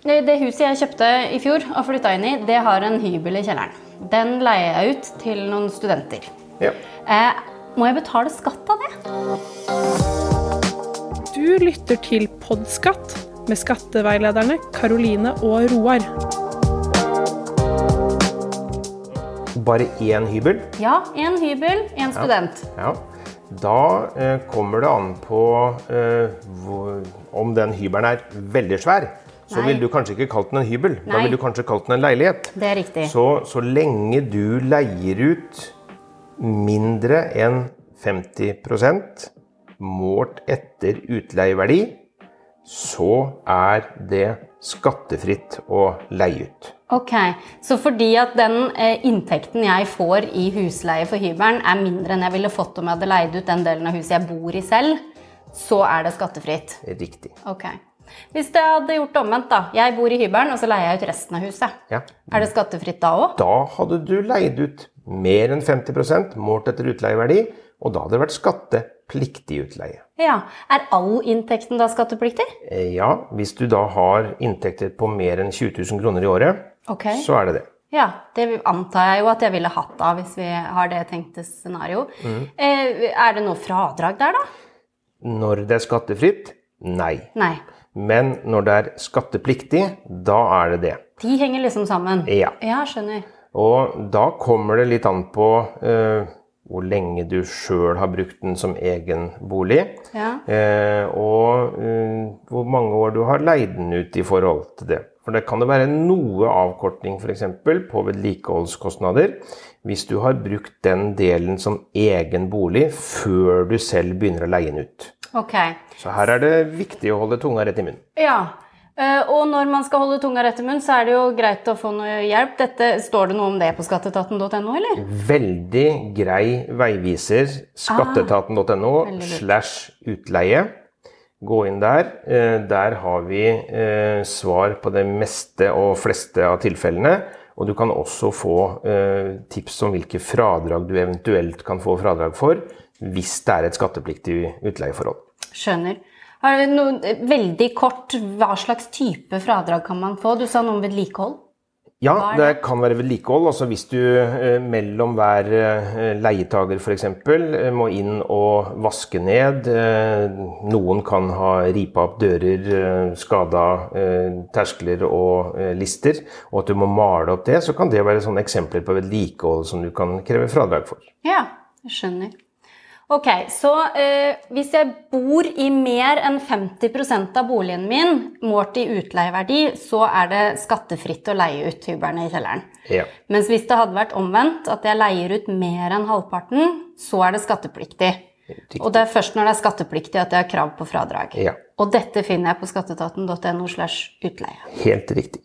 Det, det huset jeg kjøpte i fjor og flytta inn i, det har en hybel i kjelleren. Den leier jeg ut til noen studenter. Ja. Eh, må jeg betale skatt av det? Du lytter til Podskatt med skatteveilederne Karoline og Roar. Bare én hybel? Ja, en hybel, en student. Ja. Da eh, kommer det an på eh, hvor, om den hybelen er veldig svær. Så ville du kanskje ikke kalt den en hybel. Da Nei. ville du kanskje kalt den en leilighet. Det er riktig. Så, så lenge du leier ut mindre enn 50% målt etter utleieverdi, så er det skattefritt å leie ut. Ok, Så fordi at den eh, inntekten jeg får i husleie for hybelen er mindre enn jeg ville fått om jeg hadde leid ut den delen av huset jeg bor i selv, så er det skattefritt? Riktig. Ok. Hvis jeg hadde gjort det omvendt, da. Jeg bor i hybelen, og så leier jeg ut resten av huset. Ja. Er det skattefritt da òg? Da hadde du leid ut mer enn 50 målt etter utleieverdi, og da hadde det vært skattepliktig utleie. Ja. Er all inntekten da skattepliktig? Eh, Ja, hvis du da har inntekter på mer enn 20 000 kroner i året, okay. så er det det. Ja, det antar jeg jo at jeg ville hatt da, hvis vi har det tenkte scenario. Mm. er det noe fradrag der, da? Når det er skattefritt? Nei. Nei. Men når det er skattepliktig, da er det det. De henger liksom sammen? Ja. Ja, skjønner. Og da kommer det litt an på uh, hvor lenge du sjøl har brukt den som egen bolig, Ja. Uh, og uh, hvor mange år du har leid den ut i forhold til det. For det kan det være noe avkortning f.eks. på vedlikeholdskostnader hvis du har brukt den delen som egen bolig før du selv begynner å leie den ut. Ok. Så her er det viktig å holde tunga rett i munnen. Ja. eh, Og når man skal holde tunga rett i munnen, så er det jo greit å få noe hjelp. Dette, står det noe om det på skatteetaten.no, eller? Veldig grei veiviser. Skatteetaten.no Ah, slash utleie. Gå inn der. Eh, Der har vi eh, svar på det meste og fleste av tilfellene. Og du kan også få eh, tips om hvilke fradrag du eventuelt kan få fradrag for hvis det er et skattepliktig utleieforhold. Skjønner. Har du noe, veldig kort, hva slags type fradrag kan man få? Du sa noe om vedlikehold. Ja, det kan være vedlikehold. Altså hvis du eh, mellom hver eh, leietager f.eks. Eh, må inn og vaske ned. Noen kan ha ripa opp dører, skada terskler og lister, og at du må male opp det, så kan det være sånne eksempler på vedlikehold som du kan kreve fradrag for. Ja, jeg skjønner. Ok, så eh, hvis jeg bor i mer enn 50% av boligen min, målt i utleieverdi, så er det skattefritt å leie ut hybelen i kjelleren. Ja. Mens hvis det hadde vært omvendt, at jeg leier ut mer enn halvparten, så er det skattepliktig. Riktig. Og det er først når det er skattepliktig at jeg har krav på fradrag. Ja. Og dette finner jeg på skatteetaten.no slash utleie. Helt riktig.